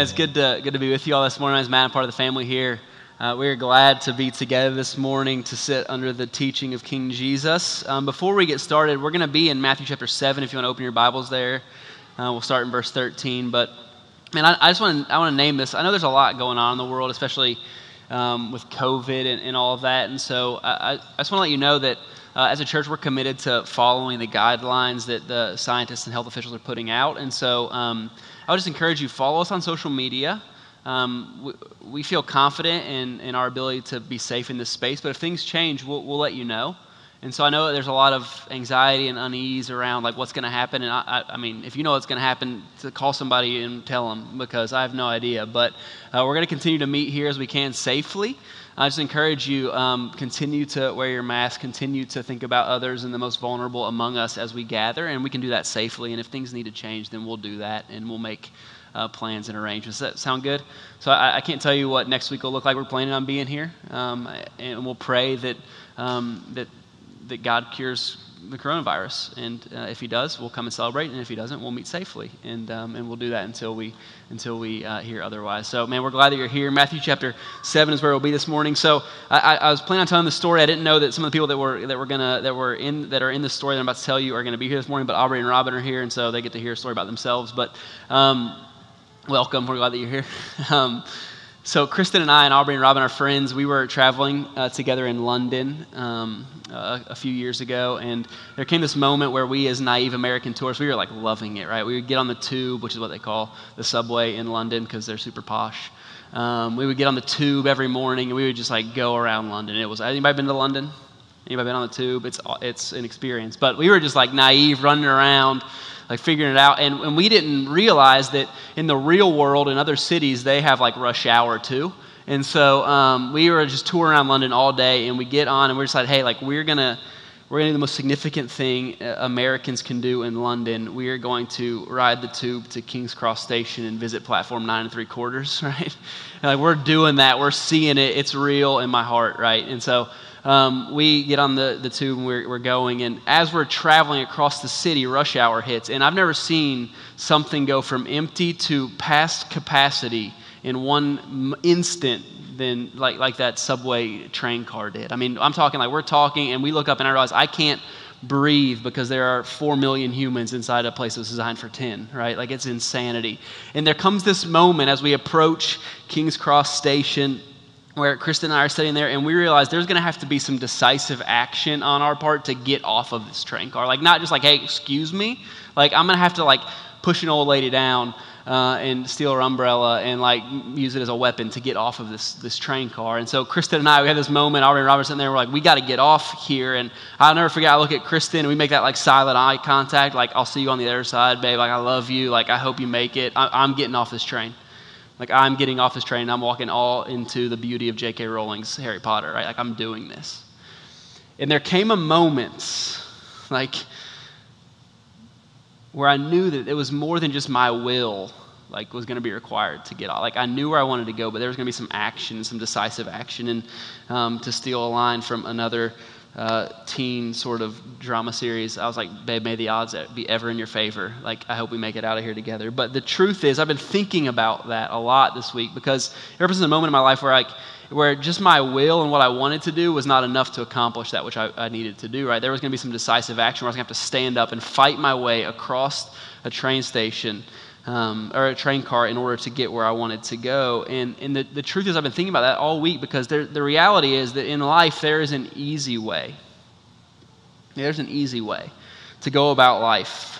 Man, it's good to, good to be with you all this morning. As Matt, I'm part of the family here. Uh, we are glad to be together this morning to sit under the teaching of King Jesus. Um, before we get started, we're going to be in Matthew chapter 7 if you want to open your Bibles there. Uh, we'll start in verse 13. But, man, I, I just want to, I want to name this. I know there's a lot going on in the world, especially um, with COVID and, and, all of that. And so I, I just want to let you know that uh, as a church, we're committed to following the guidelines that the scientists and health officials are putting out. And so um, I would just encourage you follow us on social media. Um, we, we, feel confident in, in our ability to be safe in this space, but if things change, we'll, we'll let you know. And so I know there's a lot of anxiety and unease around like what's going to happen. And I, I, I, mean, if you know what's going to happen, to call somebody and tell them because I have no idea. But uh, we're going to continue to meet here as we can safely. I just encourage you um, continue to wear your mask, continue to think about others and the most vulnerable among us as we gather, and we can do that safely. And if things need to change, then we'll do that, and we'll make uh, plans and arrangements. Does that sound good? So I, I, can't tell you what next week will look like. We're planning on being here, um, and we'll pray that um, that that God cures the coronavirus. And uh, if He does, we'll come and celebrate. And if He doesn't, we'll meet safely. And um, and we'll do that until we until we uh, hear otherwise. So man, we're glad that you're here. Matthew chapter seven is where we'll be this morning. So I, I was planning on telling the story. I didn't know that some of the people that were that were gonna that were in that are in the story that I'm about to tell you are going to be here this morning. But Aubrey and Robin are here, and so they get to hear a story about themselves. But um, welcome. We're glad that you're here. Um, so, Kristen and I, and Aubrey and Robin, are friends. We were traveling uh, together in London um, uh, a few years ago, and there came this moment where we, as naive American tourists, we were like loving it, right? We would get on the tube, which is what they call the subway in London because they're super posh. Um, we would get on the tube every morning, and we would just like go around London. It was anybody been to London? Anybody been on the tube? It's it's an experience, but we were just like naive, running around like figuring it out. And, and we didn't realize that in the real world, in other cities, they have like rush hour too. And so um, we were just touring around London all day, and we get on, and we're just like, hey, like we're gonna we're gonna do the most significant thing uh, Americans can do in London. We are going to ride the tube to King's Cross Station and visit platform nine and three quarters, right? like we're doing that, we're seeing it, it's real in my heart, right? And so um, we get on the, the tube and we're, we're going. And as we're traveling across the city, rush hour hits. And I've never seen something go from empty to past capacity in one instant than like, like that subway train car did. I mean, I'm talking like we're talking and we look up and I realize I can't breathe because there are 4 million humans inside a place that's designed for 10, right? Like it's insanity. And there comes this moment as we approach King's Cross Station where Kristen and I are sitting there, and we realize there's going to have to be some decisive action on our part to get off of this train car. Like, not just like, hey, excuse me. Like, I'm going to have to, like, push an old lady down uh, and steal her umbrella and, like, use it as a weapon to get off of this, this train car. And so, Kristen and I, we had this moment, Aubrey and Robertson there, we're like, we got to get off here. And I'll never forget, I look at Kristen, and we make that, like, silent eye contact. Like, I'll see you on the other side, babe. Like, I love you. Like, I hope you make it. I- I'm getting off this train. Like I'm getting off this train and I'm walking all into the beauty of J.K. Rowling's Harry Potter, right? Like I'm doing this. And there came a moment, like, where I knew that it was more than just my will, like, was going to be required to get off. Like, I knew where I wanted to go, but there was going to be some action, some decisive action. And um, to steal a line from another uh, teen sort of drama series, I was like, babe, may the odds be ever in your favor. Like, I hope we make it out of here together. But the truth is, I've been thinking about that a lot this week because there was a moment in my life where, like, where just my will and what I wanted to do was not enough to accomplish that which I, I needed to do, right? There was going to be some decisive action where I was going to have to stand up and fight my way across a train station um, or a train car in order to get where I wanted to go. And, and the, the truth is, I've been thinking about that all week because there, the reality is that in life, there is an easy way. There's an easy way to go about life.